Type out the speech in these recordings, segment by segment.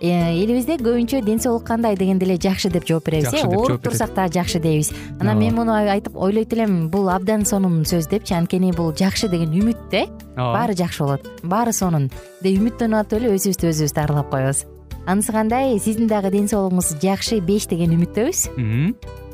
элибизде көбүнчө ден соолук кандай дегенде эле жакшы деп жооп беребиз э? ооруп турсак дагы жакшы дейбиз анан мен муну айтып ойлойт элем бул абдан сонун сөз депчи анткени бул жакшы деген үмүт да э баары жакшы болот баары сонун. Деп үмүттөнүп атып эле өзүбүздү өзүбүз дарылап коебуз. Анысы кандай? Сиздин дагы ден соолугуңуз жакшы беш деген үмүттөбүз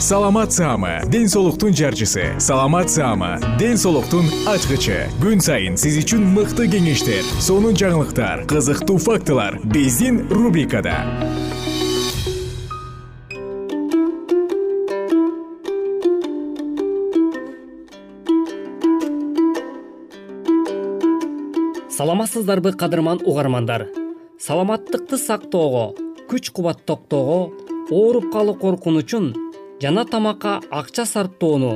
саламат саама ден соолуктун жарчысы. Саламат саама ден соолуктун ачкычы. Күн сайын сиз үчүн мыкты кеңештер сонун жаңылыктар кызыктуу фактылар биздин рубрикада. Саламатсыздарбы кадырман угармандар. Саламаттыкты сактоого күч кубат токтоого ооруп калуу коркунучун жана тамакка акча сарптоону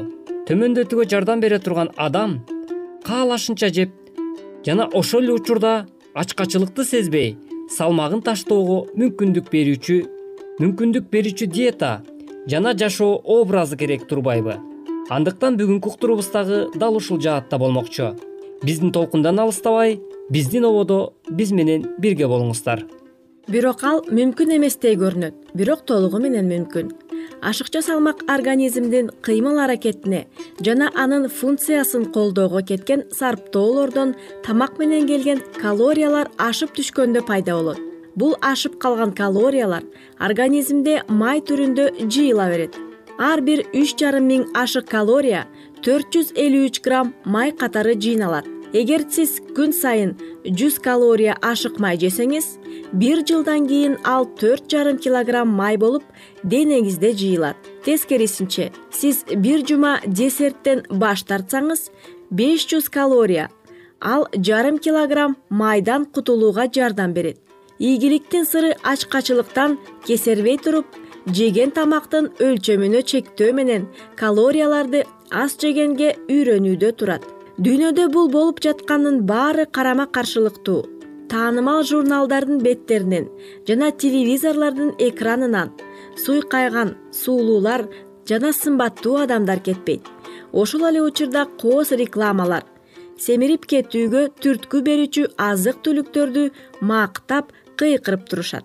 төмөндөтүүгө жардам бере турган адам каалашынча жеп жана ошол эле учурда ачкачылыкты сезбей салмагын таштоого мүмкүндүк берүүчү мүмкүндүк берүүчү диета жана жашоо образы керек турбайбы. Андыктан бүгүнкү уктуруубуз дагы дал ушул жаатта болмокчу. Биздин толкундан алыстабай биздин ободо биз менен бирге болуңуздар бирок ал мүмкүн эместей көрүнөт. Бирок толугу менен мүмкүн. Ашыкча салмак организмдин кыймыл аракетине жана анын функциясын колдоого кеткен сарптоолордон тамак менен келген калориялар ашып түшкөндө пайда болот. Бул ашып калган калориялар организмде май түрүндө жыйыла берет. Ар бир үч жарым миң ашык калория төрт жүз элүү үч грамм май катары жыйналат эгер сиз күн сайын жүз калория ашык май жесеңиз бир жылдан кийин ал төрт жарым килограмм май болуп денеңизде жыйылат. Тескерисинче сиз бир жума десерттен баш тартсаңыз беш жүз калория ал жарым килограмм майдан кутулууга жардам берет. Ийгиликтин сыры ачкачылыктан кесербей туруп жеген тамактын өлчөмүнө чектөө менен калорияларды аз жегенге үйрөнүүдө турат дүйнөдө бул болуп жаткандын баары карама каршылыктуу. Таанымал журналдардын беттеринен жана телевизорлордун экранынан суйкайган суулуулар жана сымбаттуу адамдар кетпейт. Ошол эле учурда кооз рекламалар семирип кетүүгө түрткү берүүчү азык түлүктөрдү мактап кыйкырып турушат.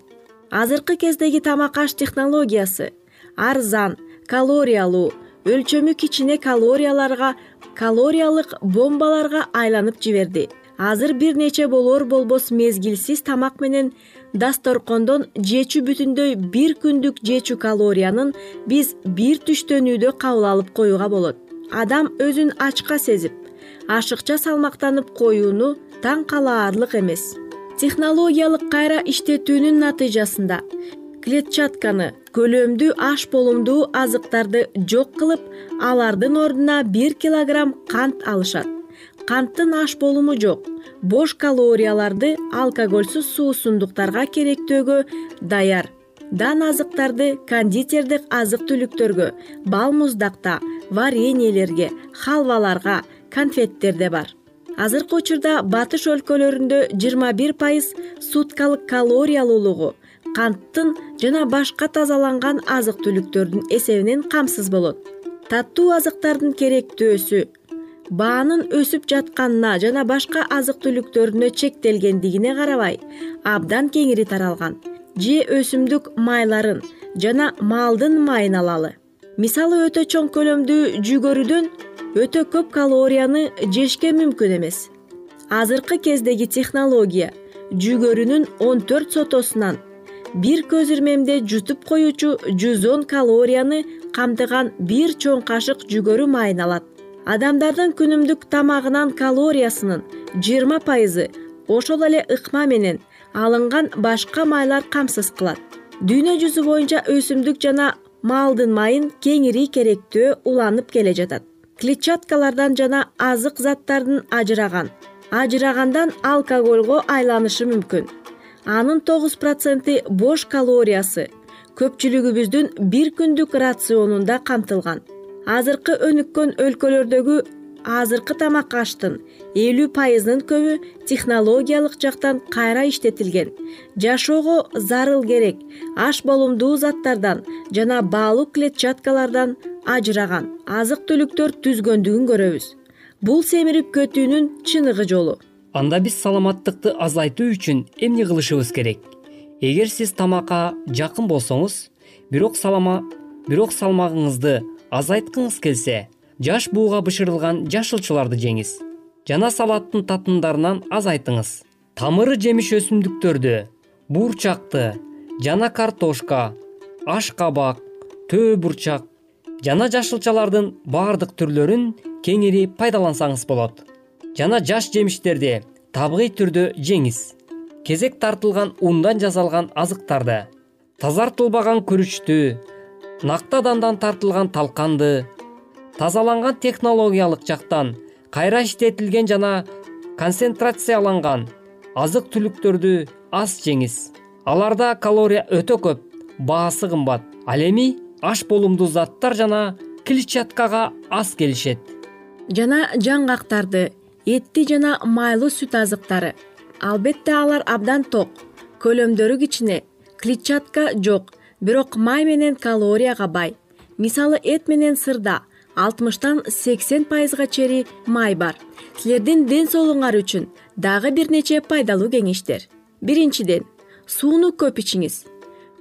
Азыркы кездеги тамак аш технологиясы арзан калориялуу өлчөмү кичине калорияларга калориялык бомбаларга айланып жиберди. Азыр бир нече болор болбос мезгилсиз тамак менен дасторкондон жечү бүтүндөй бир күндүк жечү калориянын биз бир түштөнүүдө кабыл алып коюуга болот. Адам өзүн ачка сезип ашыкча салмактанып коюуну таң калаарлык эмес. Технологиялык кайра иштетүүнүн натыйжасында клетчатканы көлөмдүү аш болумдуу азыктарды жок кылып алардын ордуна бир килограмм кант алышат. Канттын аш болуму жок. Бош калорияларды алкогольсуз суусундуктарга керектөөгө даяр. Дан азыктарды кондитердик азык түлүктөргө бал муздакта вареньелерге халваларга конфеттерде бар. Азыркы учурда батыш өлкөлөрүндө жыйырма бир пайыз суткалык калориялуулугу канттын жана башка тазаланган азык түлүктөрдүн эсебинен камсыз болот. Таттуу азыктардын керектөөсү баанын өсүп жатканына жана башка азык түлүктөрүнө чектелгендигине карабай абдан кеңири таралган же өсүмдүк майларын жана малдын майын алалы. Мисалы өтө чоң көлөмдүү жүгөрүдөн өтө көп калорияны жешке мүмкүн эмес. Азыркы кездеги технология жүгөрүнүн он төрт сотосунан бир көз ирмемде жутуп коюучу жүз он калорияны камтыган бир чоң кашык жүгөрү майын алат адамдардын күнүмдүк тамагынын калориясынын жыйырма пайызы ошол эле ыкма менен алынган башка майлар камсыз кылат. Дүйнө жүзү боюнча өсүмдүк жана малдын майын кеңири керектөө уланып келе жатат. Клетчаткалардан жана азык заттардан ажыраган ажырагандан алкогольго айланышы мүмкүн анын тогуз проценти бош калориясы. Көпчүлүгүбүздүн бир күндүк рационунда камтылган. Азыркы өнүккөн өлкөлөрдөгү азыркы тамак аштын элүү пайызынын көбү технологиялык жактан кайра иштетилген. Жашоого зарыл керек. Аш болумдуу заттардан жана баалуу клетчаткалардан ажыраган. Азык түлүктөр түзгөндүгүн көрөбүз. Бул семирип кетүүнүн чыныгы жолу анда биз саламаттыкты азайтуу үчүн эмне кылышыбыз керек? Эгер сиз тамакка жакын болсоңуз бирок салама бирок салмагыңызды азайткыңыз келсе жаш бууга бышырылган жашылчаларды жеңиз. Жана салаттын татымдарынан азайтыңыз. Тамыры жемиш өсүмдүктөрдү буурчакты жана картошка аш кабак төө бурчак жана жашылчалардын баардык түрлөрүн кеңири пайдалансаңыз болот жана жаш жемиштерди табигый түрдө жеңиз. Кезек тартылган ундан жасалган азыктарды тазартылбаган күрүчтү нактадандан тартылган талканды тазаланган технологиялык жактан кайра иштетилген жана концентрацияланган азык түлүктөрдү аз жеңиз. Аларда калория өтө көп баасы кымбат ал эми аш болумдуу заттар жана клетчаткага аз келишет. Жана жаңгактарды этти жана майлуу сүт азыктары. Албетте алар абдан ток көлөмдөрү кичине клетчатка жок бирок май менен калорияга бай. Мисалы эт менен сырда алтымыштан сексен пайызга чейин май бар. Силердин ден соолугуңар үчүн дагы бир нече пайдалуу кеңештер. Биринчиден сууну көп ичиңиз.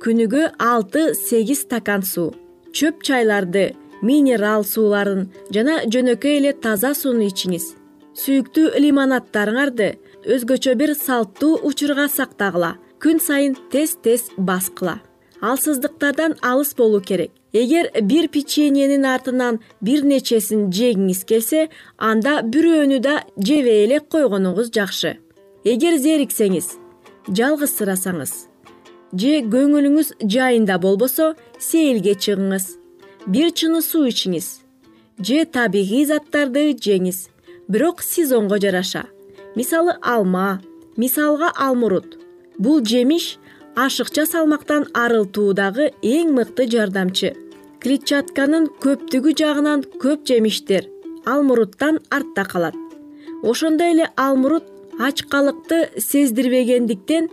Күнүгө алты сегиз стакан суу. Чөп чайларды минерал сууларын жана жөнөкөй эле таза сууну ичиңиз сүйүктүү лимонаддарыңарды өзгөчө бир салттуу учурга сактагыла. Күн сайын тез тез баскыла. Алсыздыктардан алыс болуу керек. Эгер бир печеньенин артынан бир нечесин жегиңиз келсе анда бирөөнү да жебей эле койгонуңуз жакшы. Эгер зериксеңиз жалгызсырасаңыз же көңүлүңүз жайында болбосо сейилге чыгыңыз. Бир чыны суу ичиңиз. Же табигый заттарды жеңиз бирок сезонго жараша. Мисалы алма мисалга алмурут. Бул жемиш ашыкча салмактан арылтуудагы эң мыкты жардамчы. Клетчатканын көптүгү жагынан көп жемиштер алмуруттан артта калат. Ошондой эле алмурут ачкалыкты сездирбегендиктен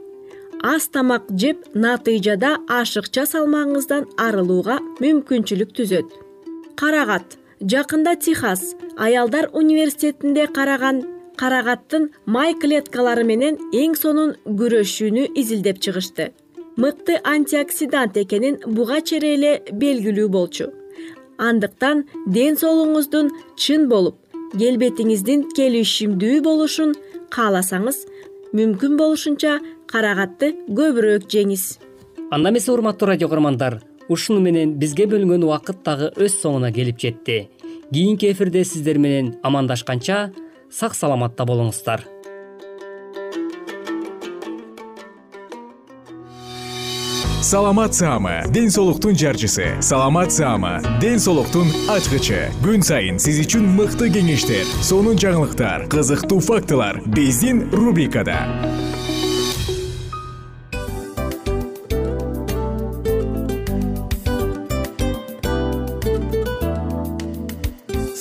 аз тамак жеп натыйжада ашыкча салмагыңыздан арылууга мүмкүнчүлүк түзөт. Карагат жакында техас аялдар университетинде караган карагаттын май клеткалары менен эң сонун күрөшүүнү изилдеп чыгышты. Мыкты антиоксидант экенин буга чейин эле белгилүү болчу. Андыктан ден соолугуңуздун чын болуп келбетиңиздин келишимдүү болушун кааласаңыз мүмкүн болушунча карагатты көбүрөөк жеңиз. Анда эмесе урматтуу радио көгөрмандар ушуну менен бизге бөлүнгөн убакыт дагы өз соңуна келип жетти. Кийинки эфирде сиздер менен амандашканча сак саламатта болуңуздар. Саламат саама ден соолуктун жарчысы. Саламат саама ден соолуктун ачкычы. Күн сайын сиз үчүн мыкты кеңештер сонун жаңылыктар кызыктуу фактылар. Биздин рубрикада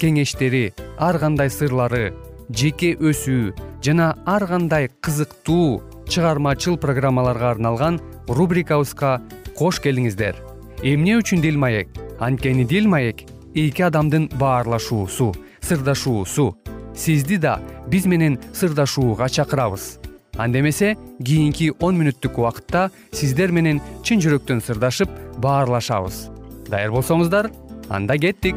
кеңештери ар кандай сырлары жеке өсүү жана ар кандай кызыктуу чыгармачыл программаларга арналган рубрикабызга кош келиңиздер. Эмне үчүн дил маек? Анткени дил маек эки адамдын баарлашуусу сырдашуусу. Сизди да биз менен сырдашууга чакырабыз. Анда эмесе кийинки он мүнөттүк убакытта сиздер менен чын жүрөктөн сырдашып баарлашабыз. Даяр болсоңуздар анда кеттик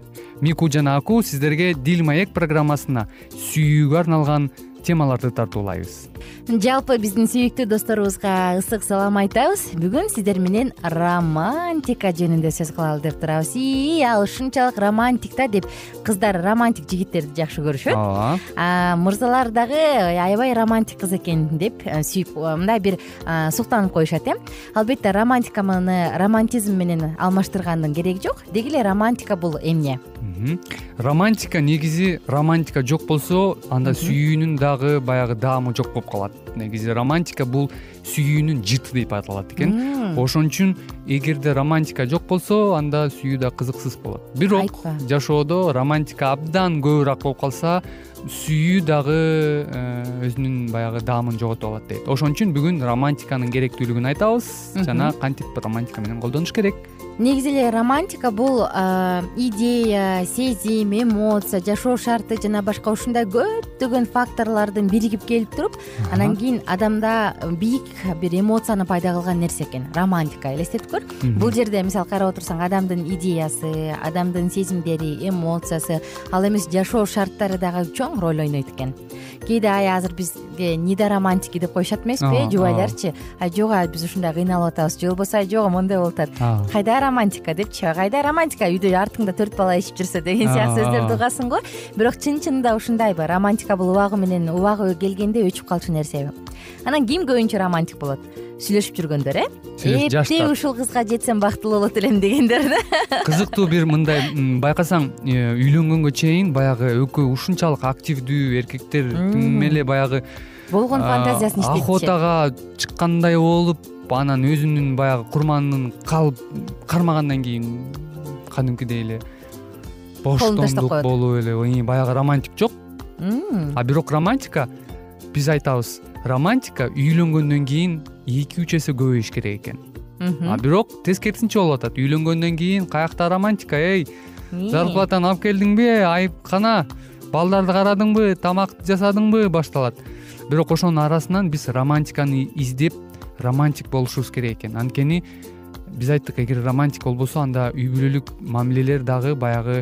мику жана аку сиздерге дил маек программасына сүйүүгө арналган темаларды тартуулайбыз. Жалпы биздин сүйүктүү досторубузга ысык салам айтабыз. Бүгүн сиздер менен романтика жөнүндө сөз кылалы деп турабыз. Ии ал ушунчалык романтик да деп кыздар романтик жигиттерди жакшы көрүшөт. Ооба. Мырзалар дагы аябай романтик кыз экен деп э, сүйүп мындай бир суктанып коюшат э. Албетте романтиканы романтизм менен алмаштыргандын кереги жок. Деги эле романтика бул эмне? Романтика негизи романтика жок болсо анда сүйүүнүн дагы баягы даамы жок болуп калат негизи романтика бул сүйүүнүн жыты деп аталат экен. Ошон үчүн эгерде романтика жок болсо анда сүйүү да кызыксыз болот. Бирок жашоодо романтика абдан көбүрөөк болуп калса сүйүү дагы э, өзүнүн баягы даамын жоготуп алат дейт. Ошон үчүн бүгүн романтиканын керектүүлүгүн айтабыз. Жана кантип романтика менен колдонуш керек? Негизи эле романтика бул идея сезим эмоция жашоо шарты жана башка ушундай көптөгөн факторлордун биригип келип туруп анан кийин адамда бийик бир эмоцияны пайда кылган нерсе экен романтика элестетип көр бул жерде мисалы карап отурсаң адамдын идеясы адамдын сезимдери эмоциясы ал эмес жашоо шарттары дагы чоң роль ойнойт экен. Кээде ай азыр бизге недоромантики деп коюшат эмеспи? Э жубайларчы. ай жок ай биз ушундай кыйналып атабыз. Же болбосо ай жок моундай болуп атат. Кайда романтика депчи? Кайда романтика? Үйдө артыңда төрт бала ичип жүрсө деген сыяктуу сөздөрдү угасың го. Бирок чын чынында ушундайбы романтика бул убагы менен убагы келгенде өчүп калчу нерсеби. Анан ким көбүнчө романтик болот сүйлөшүп жүргөндөр э? Эптеп ушул кызга жетсем бактылуу болот элем дегендер да? Кызыктуу бир мындай байкасаң э, үйлөнгөнгө чейин баягы экөө ушунчалык активдүү эркектер тим эле баягы болгон фантазиясын иштейт охотага чыккандай болуп анан өзүнүн баягы курманын калып кармагандан кийин кадимкидей эле боштондук болуп эле баягы романтик жок. А бирок романтика биз айтабыз романтика үйлөнгөндөн кийин эки үч эсе көбөйүш керек экен. А бирок тескерисинче болуп атат. Үйлөнгөндөн кийин каякта романтика эй зарплатаны алып келдиңби айыпкана балдарды карадыңбы тамакты жасадыңбы башталат. Бирок ошонун арасынан биз романтиканы издеп романтик болушубуз керек экен. Анткени биз айттык эгер романтика болбосо анда үй бүлөлүк мамилелер дагы баягы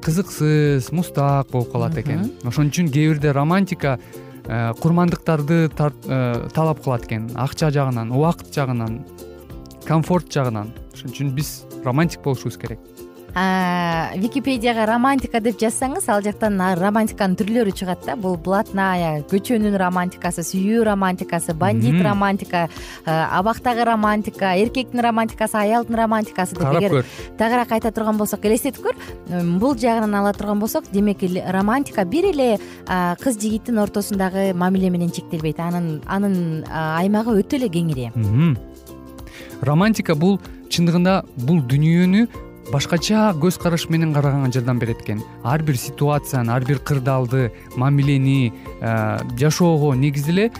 кызыксыз муздак болуп калат экен. Ошон үчүн кээ бирде романтика Э, курмандыктарды э, талап кылат экен. Акча жагынан убакыт жагынан комфорт жагынан. Ошон үчүн биз романтик болушубуз керек википедияга романтика деп жазсаңыз ал жактан романтиканын түрлөрү чыгат да. Бул блатная көчөнүн романтикасы сүйүү романтикасы бандит романтика абактагы романтика эркектин романтикасы аялдын романтикасы деп эгер тагыраак айта турган болсок элестетип көр. Бул жагынан ала турган болсок демек романтика бир эле кыз жигиттин ортосундагы мамиле менен чектелбейт. Анын анын аймагы өтө эле кеңири. Романтика бул чындыгында бул дүнүйөнү башкача көз караш менен караганга жардам берет экен. Ар бир ситуацияны ар бир кырдаалды мамилени э, жашоого негизи эле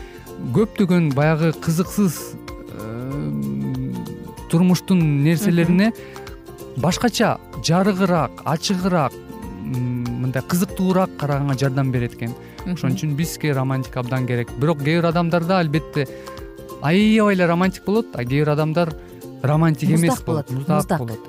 көптөгөн баягы кызыксыз э, турмуштун нерселерине башкача жарыгыраак ачыгыраак мындай кызыктуураак караганга жардам берет экен. Ошон үчүн бизге романтика абдан керек. Бирок кээ бир адамдарда албетте аябай эле романтик болот а кээ бир адамдар романтик эмес муздак болот муздак болот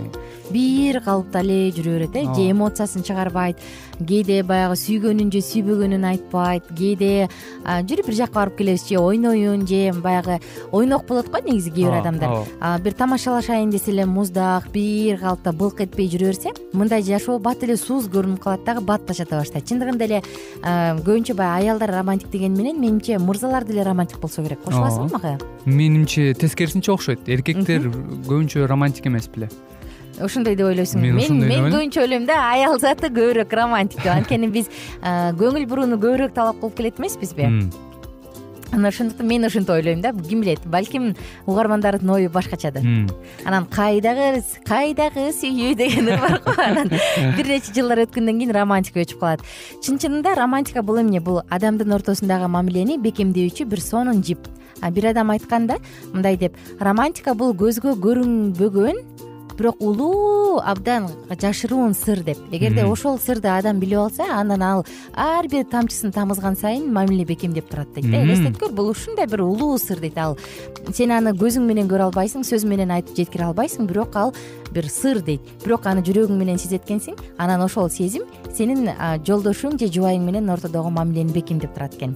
бир калыпта эле жүрө берет э же эмоциясын чыгарбайт кээде баягы сүйгөнүн же сүйбөгөнүн айтпайт кээде жүрүп бир жака барып келебиз же ойноюн же баягы ойнок болот го негизи кээ бир адамдар. бир тамашалашайын десе эле муздак бир калыпта былк этпей жүрө берсе мындай жашоо бат эле сууз көрүнүп калат дагы батташата баштайт. Чындыгында эле көбүнчө баягы аялдар романтик деген менен менимче мырзалар деле романтик болсо керек. Кошуласызбы мага менимче тескерисинче окшойт. Эркектер көбүнчө романтик эмес беле ошондой деп ойлойсуңбу мен мен көбүнчө ойлойм да аял заты көбүрөөк романтик. Деп анткени биз көңүл бурууну көбүрөөк талап кылып келет эмеспизби? Анан ошондуктан мен ушинтип ойлойм да ким билет балким угармандардын ою башкачадыр анан кайдагы кайдагы сүйүү деген ыр бар го анан бир нече жылдар өткөндөн кийин романтика өчүп калат. Чын чынында романтика бул эмне? Бул адамдын ортосундагы мамилени бекемдөөчү бир сонун жип бир адам айткан да мындай деп. Романтика бул көзгө көрүнбөгөн бирок улуу абдан жашыруун сыр деп. Эгерде ошол сырды адам билип алса андан ал ар бир тамчысын тамызган сайын мамиле бекемдеп турат дейт да. Элестеткүл бул ушундай бир улуу сыр дейт. Ал сен аны көзүң менен көрө албайсың сөз менен айтып жеткире албайсың бирок ал бир сыр дейт. Бирок аны жүрөгүң менен сезет экенсиң анан ошол сезим сенин жолдошуң же жубайың менен ортодогу мамилени бекемдеп турат экен.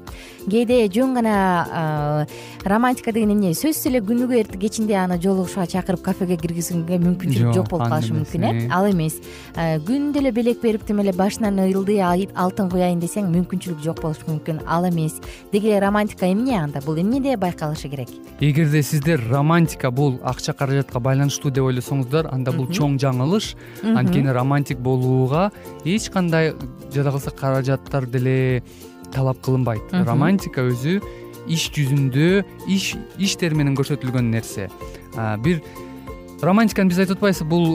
Кээде жөн гана романтика деген эмне? Сөзсүз эле күнүгө эртең кечинде аны жолугушууга чакырып кафеге киргизүүгө мүмкүнчүлүк жок болуп калышы мүмкүн э ал эмес. Күндө эле белек берип тим эле башынан ыйылдый алтын куяйын десең мүмкүнчүлүк жок болушу мүмкүн ал эмес. Деги эле романтика эмне анда? Бул эмнеде байкалышы керек? Эгерде сиздер романтика бул акча каражатка байланыштуу деп ойлосоңуздар анда бул чоң жаңылыш анткени романтик болууга эч кандай жада калса каражаттар деле талап кылынбайт. Романтика өзү иш жүзүндө иш иштер менен көрсөтүлгөн нерсе. Бир романтиканы биз айтып атпайбызбы бул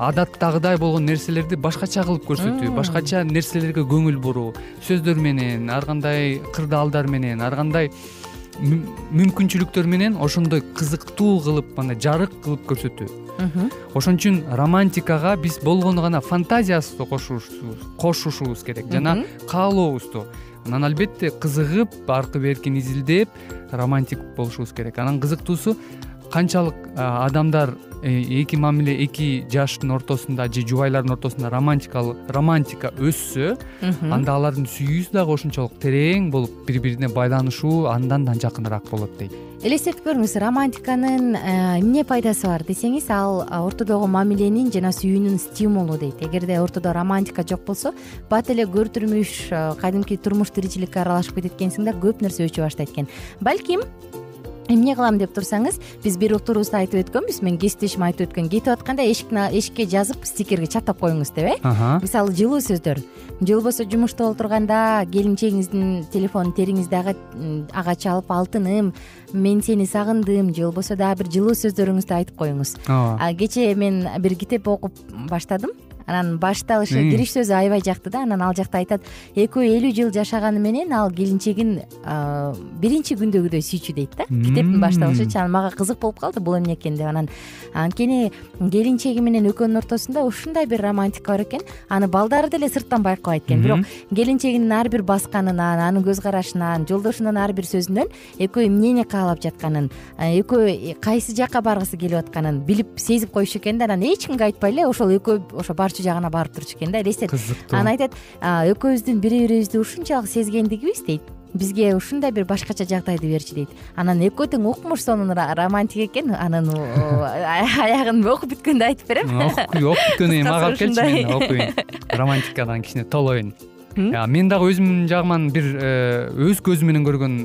адаттагыдай болгон нерселерди башкача кылып көрсөтүү башкача нерселерге көңүл буруу сөздөр менен ар кандай кырдаалдар менен ар кандай мүмкүнчүлүктөр менен ошондой кызыктуу кылып мындай жарык кылып көрсөтүү. Ошон үчүн романтикага биз болгону гана фантазиябызды кошушубуз керек. Жана каалообузду. Анан албетте кызыгып аркы беркин изилдеп романтик болушубуз керек. Анан кызыктуусу канчалык адамдар э, эки мамиле эки жаштын ортосунда же жубайлардын ортосунда романтика өссө анда алардын сүйүүсү дагы ошончолук терең болуп бири бирине байланышуу андан да жакыныраак болот дейт. Элестетип көрүңүз романтиканын э, эмне пайдасы бар десеңиз ал ортодогу мамиленин жана сүйүүнүн стимулу дейт. Эгерде ортодо романтика жок болсо бат эле көртүрмүш э, кадимки турмуш тиричиликке аралашып кетет экенсиң да көп нерсе өчө баштайт экен. Балким эмне кылам деп турсаңыз биз бир уктурубузда айтып өткөнбүз. Менин кесиптешим айтып өткөн кетип атканда эшикке жазып стикерге чаптап коюңуз деп э? Мисалы жылуу сөздөр. Же болбосо жумушта отурганда келинчегиңиздин телефонун териңиз дагы ага чалып алтыным мен сени сагындым. Же болбосо дагы бир жылуу сөздөрүңүздү айтып коюңуз. Ооба. Кечээ мен бир китеп окуп баштадым анан башта ошо кириш сөзү аябай жакты да. Анан ал жакта айтат экөө элүү жыл жашаганы менен ал келинчегин биринчи күндөгүдөй сүйчү дейт да. Китептин башталышычы анан мага кызык болуп калды бул эмне экен? деп. Анан анткени келинчеги менен экөөнүн ортосунда ушундай бир романтика бар экен. Аны балдары деле сырттан байкабайт экен бирок келинчегинин ар бир басканынан анын көз карашынан жолдошунун ар бир сөзүнөн экөө эмнени каалап жатканын экөө кайсы жака баргысы келип атканын билип сезип коюшу экен да. Анан эч кимге айтпай эле ошол экөө ошо жагына барып турчу экен да элестет кызыктуу. Анан айтат экөөбүздүн бири бирибизди ушунчалык сезгендигибиз дейт. Бизге ушундай бир башкача жагдайды берчү дейт. Анан экөө тең укмуш сонун романтик экен анын аягын окуп бүткөндө айтып берем. Окуп бүткөндөн кийин мага алып келчи мен окуйн романтикадан кичине толоюн мен дагы өзүмдүн жагыман бир э, өз көзүм менен көргөн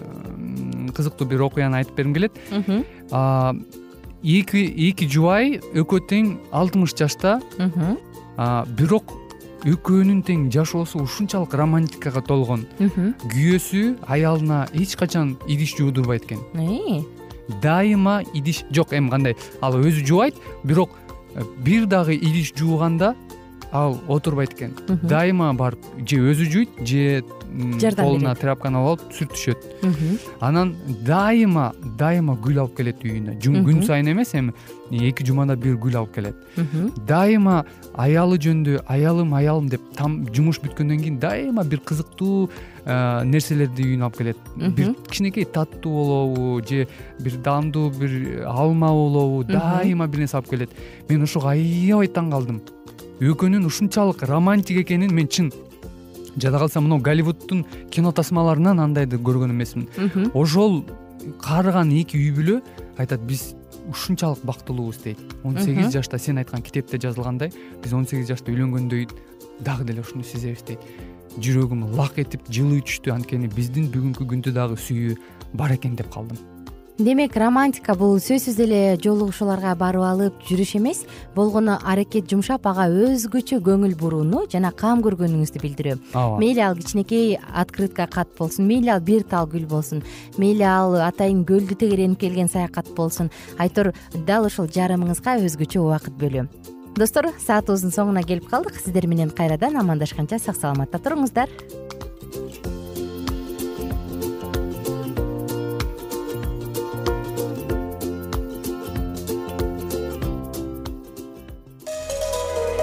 кызыктуу бир окуяны айтып бергим келет. Эки эки жубай экөө тең алтымыш жашта бирок экөөнүн тең жашоосу ушунчалык романтикага толгон күйөөсү аялына эч качан идиш жуудурбайт экен. Э? дайыма идиш жок эми кандай. Ал өзү жубайт бирок э, бир дагы идиш жууганда ал отурбайт экен. Дайыма барып же өзү жуйт же жардам колуна тряпканы алып алып сүртүшөт анан дайыма дайыма гүл алып келет үйүнө. Күн сайын эмес эми эки жумада бир гүл алып келет. Дайыма аялы жөнүндө аялым аялым деп там жумуш бүткөндөн кийин дайыма бир кызыктуу нерселерди үйүнө алып келет. Бир кичинекей таттуу болобу же бир даамдуу бир алма болобу дайыма бир нерсе алып келет. Мен ошого аябай таң калдым экөөнүн ушунчалык романтик экенин мен чын жада калса мынау голливуддун кино тасмаларынан андайды көргөн эмесмин. Ошол каарыган эки үй бүлө айтат биз ушунчалык бактылуубуз дейт. он сегиз жашта сен айткан китепте жазылгандай биз он сегиз жашта үйлөнгөндөй дагы деле ушуну сезебиз дейт. Жүрөгүм лак этип жылый түштү анткени биздин бүгүнкү күндө дагы сүйүү бар экен деп калдым демек романтика бул сөзсүз эле жолугушууларга барып алып жүрүш эмес. Болгону аракет жумшап ага өзгөчө көңүл бурууну жана кам көргөнүңүздү билдирүү. Ооба. Мейли ал кичинекей открытка кат болсун мейли ал бир тал гүл болсун мейли ал атайын көлдү тегеренип келген саякат болсун. Айтор дал ошол жарымыңызга өзгөчө убакыт бөлүү. Достор саатыбыздын соңуна келип калдык. Сиздер менен кайрадан амандашканча сак саламатта туруңуздар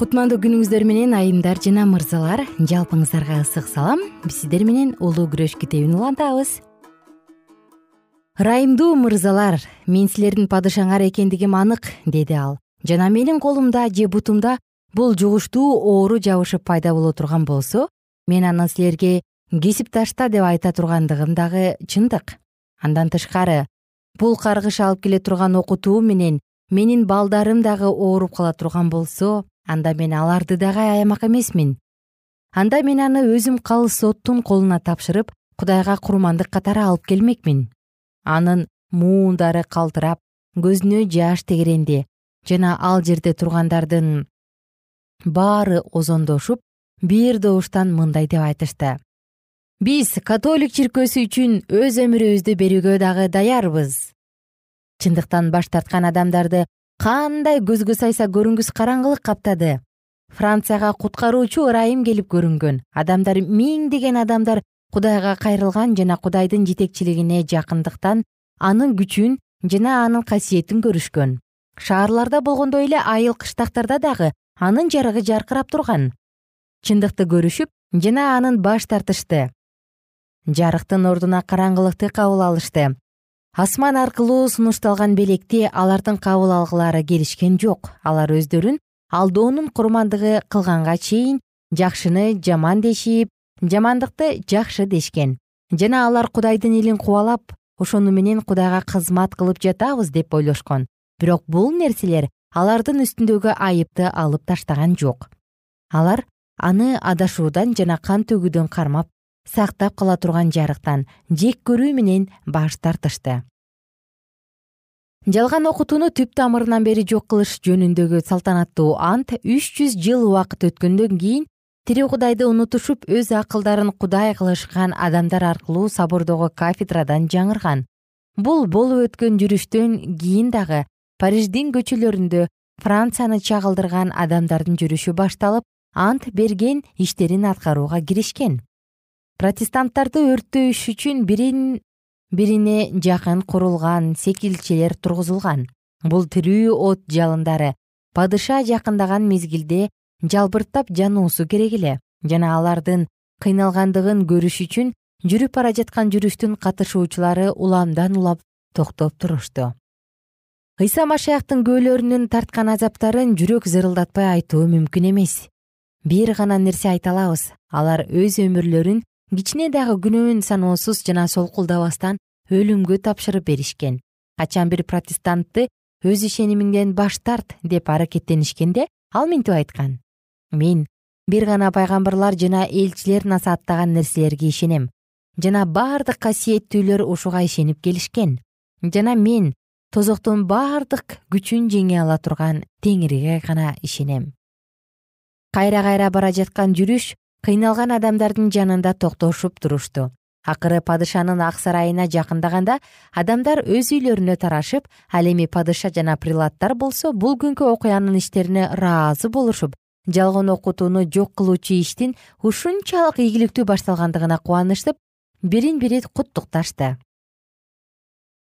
кутмандуу күнүңүздөр менен айымдар жана мырзалар жалпыңыздарга ысык салам. Биз сиздер менен улуу күрөш китебин улантабыз. Ырайымдуу мырзалар мен силердин падышаңар экендигим анык деди ал. Жана менин колумда же бутумда бул жугуштуу оору жабышып пайда боло турган болсо мен аны силерге кесип ташта деп айта тургандыгым дагы чындык. Андан тышкары бул каргыш алып келе турган окутуу менен менин балдарым дагы ооруп кала турган болсо анда мен аларды дагы аямак эмесмин. Анда мен аны өзүм калыс оттун колуна тапшырып кудайга курмандык катары алып келмекмин. Анын муундары калтырап көзүнө жаш тегеренди жана ал жерде тургандардын баары озондошуп бир добуштан мындай деп айтышты. Биз католик чиркөөсү үчүн өз өмүрүбүздү берүүгө дагы даярбыз чындыктан баш тарткан адамдарды кандай көзгө сайса көрүнгүс караңгылык каптады. Францияга куткаруучу ырайым келип көрүнгөн. Адамдар миңдеген адамдар кудайга кайрылган жана кудайдын жетекчилигине жакындыктан анын күчүн жана анын касиетин көрүшкөн. Шаарларда болгондой эле айыл кыштактарда дагы анын жарыгы жаркырап турган. Чындыкты көрүшүп жана анын баш тартышты. Жарыктын ордуна караңгылыкты кабыл алышты асман аркылуу сунушталган белекти алардын кабыл алгылары келишкен жок. Алар өздөрүн алдоонун курмандыгы кылганга чейин жакшыны жаман дешип жамандыкты жакшы дешкен. Жана алар кудайдын элин кубалап ошону менен кудайга кызмат кылып жатабыз деп ойлошкон. Бирок бул нерселер алардын үстүндөгү айыпты алып таштаган жок. Алар аны адашуудан жана кан төгүүдөн кармап сактап кала турган жарыктан жек көрүү менен баш тартышты. Жалган окутууну түп тамырынан бери жок кылыш жөнүндөгү салтанаттуу ант үч жүз жыл убакыт өткөндөн кийин тирүү кудайды унутушуп өз акылдарын кудай кылышкан адамдар аркылуу собордогу кафедрадан жаңырган. Бул болуп өткөн жүрүштөн кийин дагы париждин көчөлөрүндө францияны чагылдырган адамдардын жүрүшү башталып ант берген иштерин аткарууга киришкен протестанттарды өрттөш үчүн бирин бирине жакын курулган секилчелер тургузулган. Бул тирүү от жалындары падыша жакындаган мезгилде жалбырттап жануусу керек эле. Жана алардын кыйналгандыгын көрүш үчүн жүрүп бара жаткан жүрүштүн катышуучулары уламдан улап токтоп турушту. Ыйса машаяктын күбөлөрүнүн тарткан азаптарын жүрөк зырылдатпай айтуу мүмкүн эмес. Бир гана нерсе айта алабыз. Алар өз өмүрлөрүн кичине дагы күнөөн саноосуз жана солкулдабастан өлүмгө тапшырып беришкен. Качан бир протестантты өз ишенимиңден баш тарт деп аракеттенишкенде ал минтип айткан. Мен бир гана пайгамбарлар жана элчилер насааттаган нерселерге ишенем. Жана бардык касиеттүүлөр ушуга ишенип келишкен. Жана мен тозоктун бардык күчүн жеңе ала турган теңириге гана ишенем. Кайра кайра бара жаткан жүрүш кыйналган адамдардын жанында токтошуп турушту. Акыры падышанын ак сарайына жакындаганда адамдар өз үйлөрүнө тарашып ал эми падыша жана прилаттар болсо бул күнкү окуянын иштерине ыраазы болушуп жалгон окутууну жок кылуучу иштин ушунчалык ийгиликтүү башталгандыгына кубанышып бирин бири куттукташты.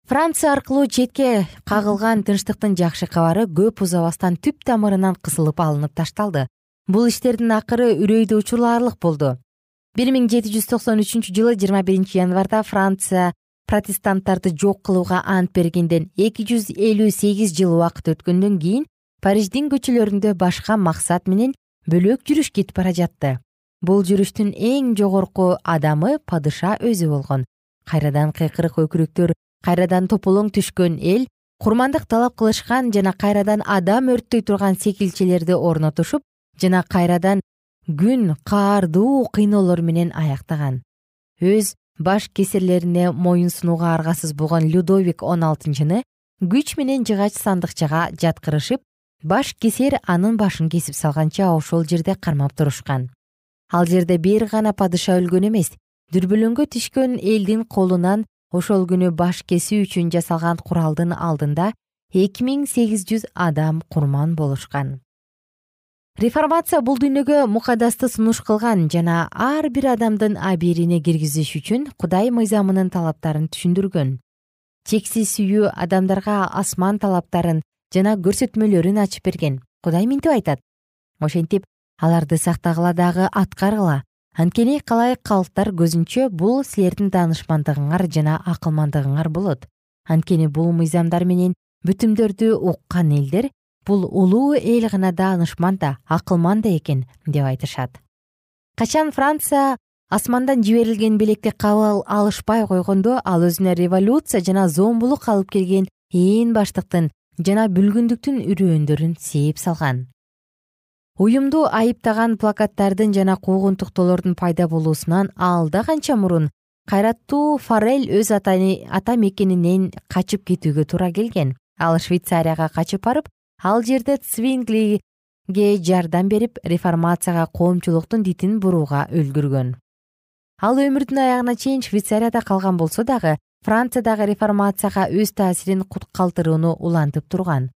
Франция аркылуу четке кагылган тынчтыктын жакшы кабары көп узабастан түп тамырынан кысылып алынып ташталды бул иштердин акыры үрөйдү учурлаарлык болду. Бир миң жети жүз токсон үчүнчү жылы жыйырма биринчи январда франция протестанттарды жок кылууга ант бергенден эки жүз элүү сегиз жыл убакыт өткөндөн кийин париждин көчөлөрүндө башка максат менен бөлөк жүрүш кетип бара жатты. Бул жүрүштүн эң жогорку адамы падыша өзү болгон. Кайрадан кыйкырык өкүрүктөр кайрадан тополоң түшкөн эл курмандык талап кылышкан жана кайрадан адам өрттөй турган секилчелерди орнотушуп жана кайрадан күн каардуу кыйноолор менен аяктаган. Өз баш кесирлерине моюн сунууга аргасыз болгон людовик он алтынчыны күч менен жыгач сандыкчага жаткырышып баш кесер анын башын кесип салганча ошол жерде кармап турушкан. Ал жерде бир гана падыша өлгөн эмес дүрбөлөңгө түшкөн элдин колунан ошол күнү баш кесүү үчүн жасалган куралдын алдында эки миң сегиз жүз адам курман болушкан реформация бул дүйнөгө мукадасты сунуш кылган жана ар бир адамдын абийирине киргизиш үчүн кудай мыйзамынын талаптарын түшүндүргөн. Чексиз сүйүү адамдарга асман талаптарын жана көрсөтмөлөрүн ачып берген. Кудай минтип айтат. Ошентип аларды сактагыла дагы аткаргыла анткени калайык калктар көзүнчө бул силердин даанышмандыгыңар жана акылмандыгыңар болот. Анткени бул мыйзамдар менен бүтүмдөрдү уккан элдер бул улуу эл гана даанышман да акылман да экен деп айтышат. Качан франция асмандан жиберилген белекти кабыл алышпай койгондо ал өзүнө революция жана зомбулук алып келген ээн баштыктын жана бүлгүндүктүн үрөөндөрүн сээп салган. Уюмду айыптаган плакаттардын жана куугунтуктоолордун пайда болуусунан алда канча мурун кайраттуу форель өз ата мекенинен качып кетүүгө туура келген. Ал швейцарияга качып барып ал жерде цвинглиге жардам берип реформацияга коомчулуктун дитин бурууга үлгүргөн. Ал өмүрүнүн аягына чейин швейцарияда калган болсо дагы франциядагы реформацияга өз таасирин калтырууну улантып турган.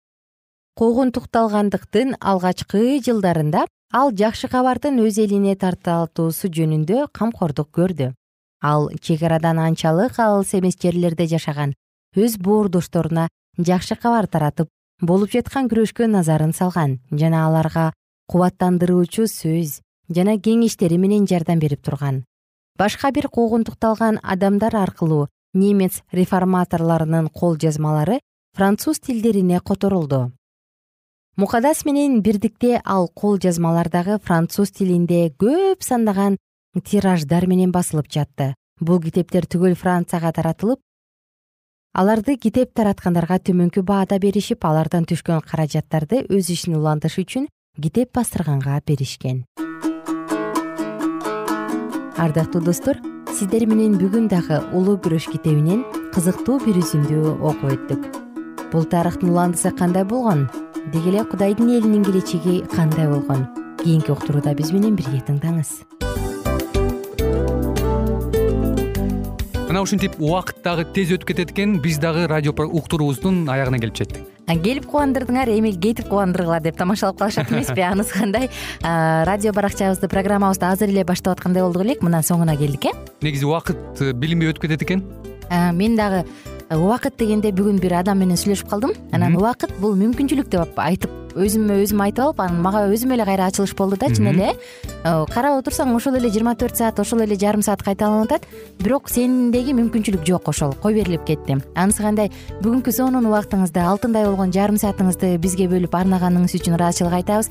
Куугунтукталгандыктын алгачкы жылдарында ал жакшы кабардын өз элине тартатуусу жөнүндө камкордук көрдү. Ал чек арадан анчалык алыс эмес жерлерде жашаган өз боордошторуна жакшы кабар таратып болуп жаткан күрөшкө назарын салган жана аларга кубаттандыруучу сөз жана кеңештери менен жардам берип турган. Башка бир куугунтукталган адамдар аркылуу немец реформаторлорунун кол жазмалары француз тилдерине которулду. Мукадас менен бирдикте ал кол жазмалар дагы француз тилинде көп сандаган тираждар менен басылып жатты. Бул китептер түгөл францияга таратылып аларды китеп тараткандарга төмөнкү баада беришип алардан түшкөн каражаттарды өз ишин улантыш үчүн китеп бастырганга беришкен. Ардактуу достор сиздер менен бүгүн дагы улуу күрөш китебинен кызыктуу бир үзүндү окуп өттүк. Бул тарыхтын уландысы кандай болгон? Деги эле кудайдын элинин келечеги кандай болгон? Кийинки уктурууда биз менен бирге тыңдаңыз мына ушинтип убакыт дагы тез өтүп кетет экен. Биз дагы радио уктуруубуздун аягына келип жеттик. Келип кубандырдыңар эми кетип кубандыргыла деп тамашалап калышат эмеспи анысы кандай? Радио баракчабызды программабызды азыр эле баштап аткандай болдук элек. Мына соңуна келдик э? Негизи убакыт э, билинбей өтүп кетет экен? Мен дагы э, убакыт дегенде бүгүн бир адам менен сүйлөшүп калдым. Анан убакыт бул мүмкүнчүлүк деп айтып өзүмө өзүм айтып алып анан мага өзүмө эле кайра ачылыш болду да чын эле. Э, карап отурсаң ошол эле жыйырма төрт саат ошол эле жарым саат кайталанып атат бирок сендеги мүмкүнчүлүк жок ошол кой берилип кетти? Анысы кандай? Бүгүнкү сонун убактыңызды алтындай болгон жарым саатыңызды бизге бөлүп арнаганыңыз үчүн ыраазычылык айтабыз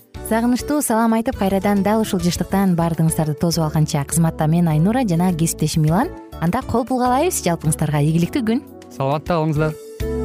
сагынычтуу салам айтып кайрадан дал ушул жыштыктан баардыгыңыздарды тосуп алганча кызматта мен айнура жана кесиптешим милан. Анда кол пулга алайбыз жалпыңыздарга ийгиликтүү күн. Саламатта калыңыздар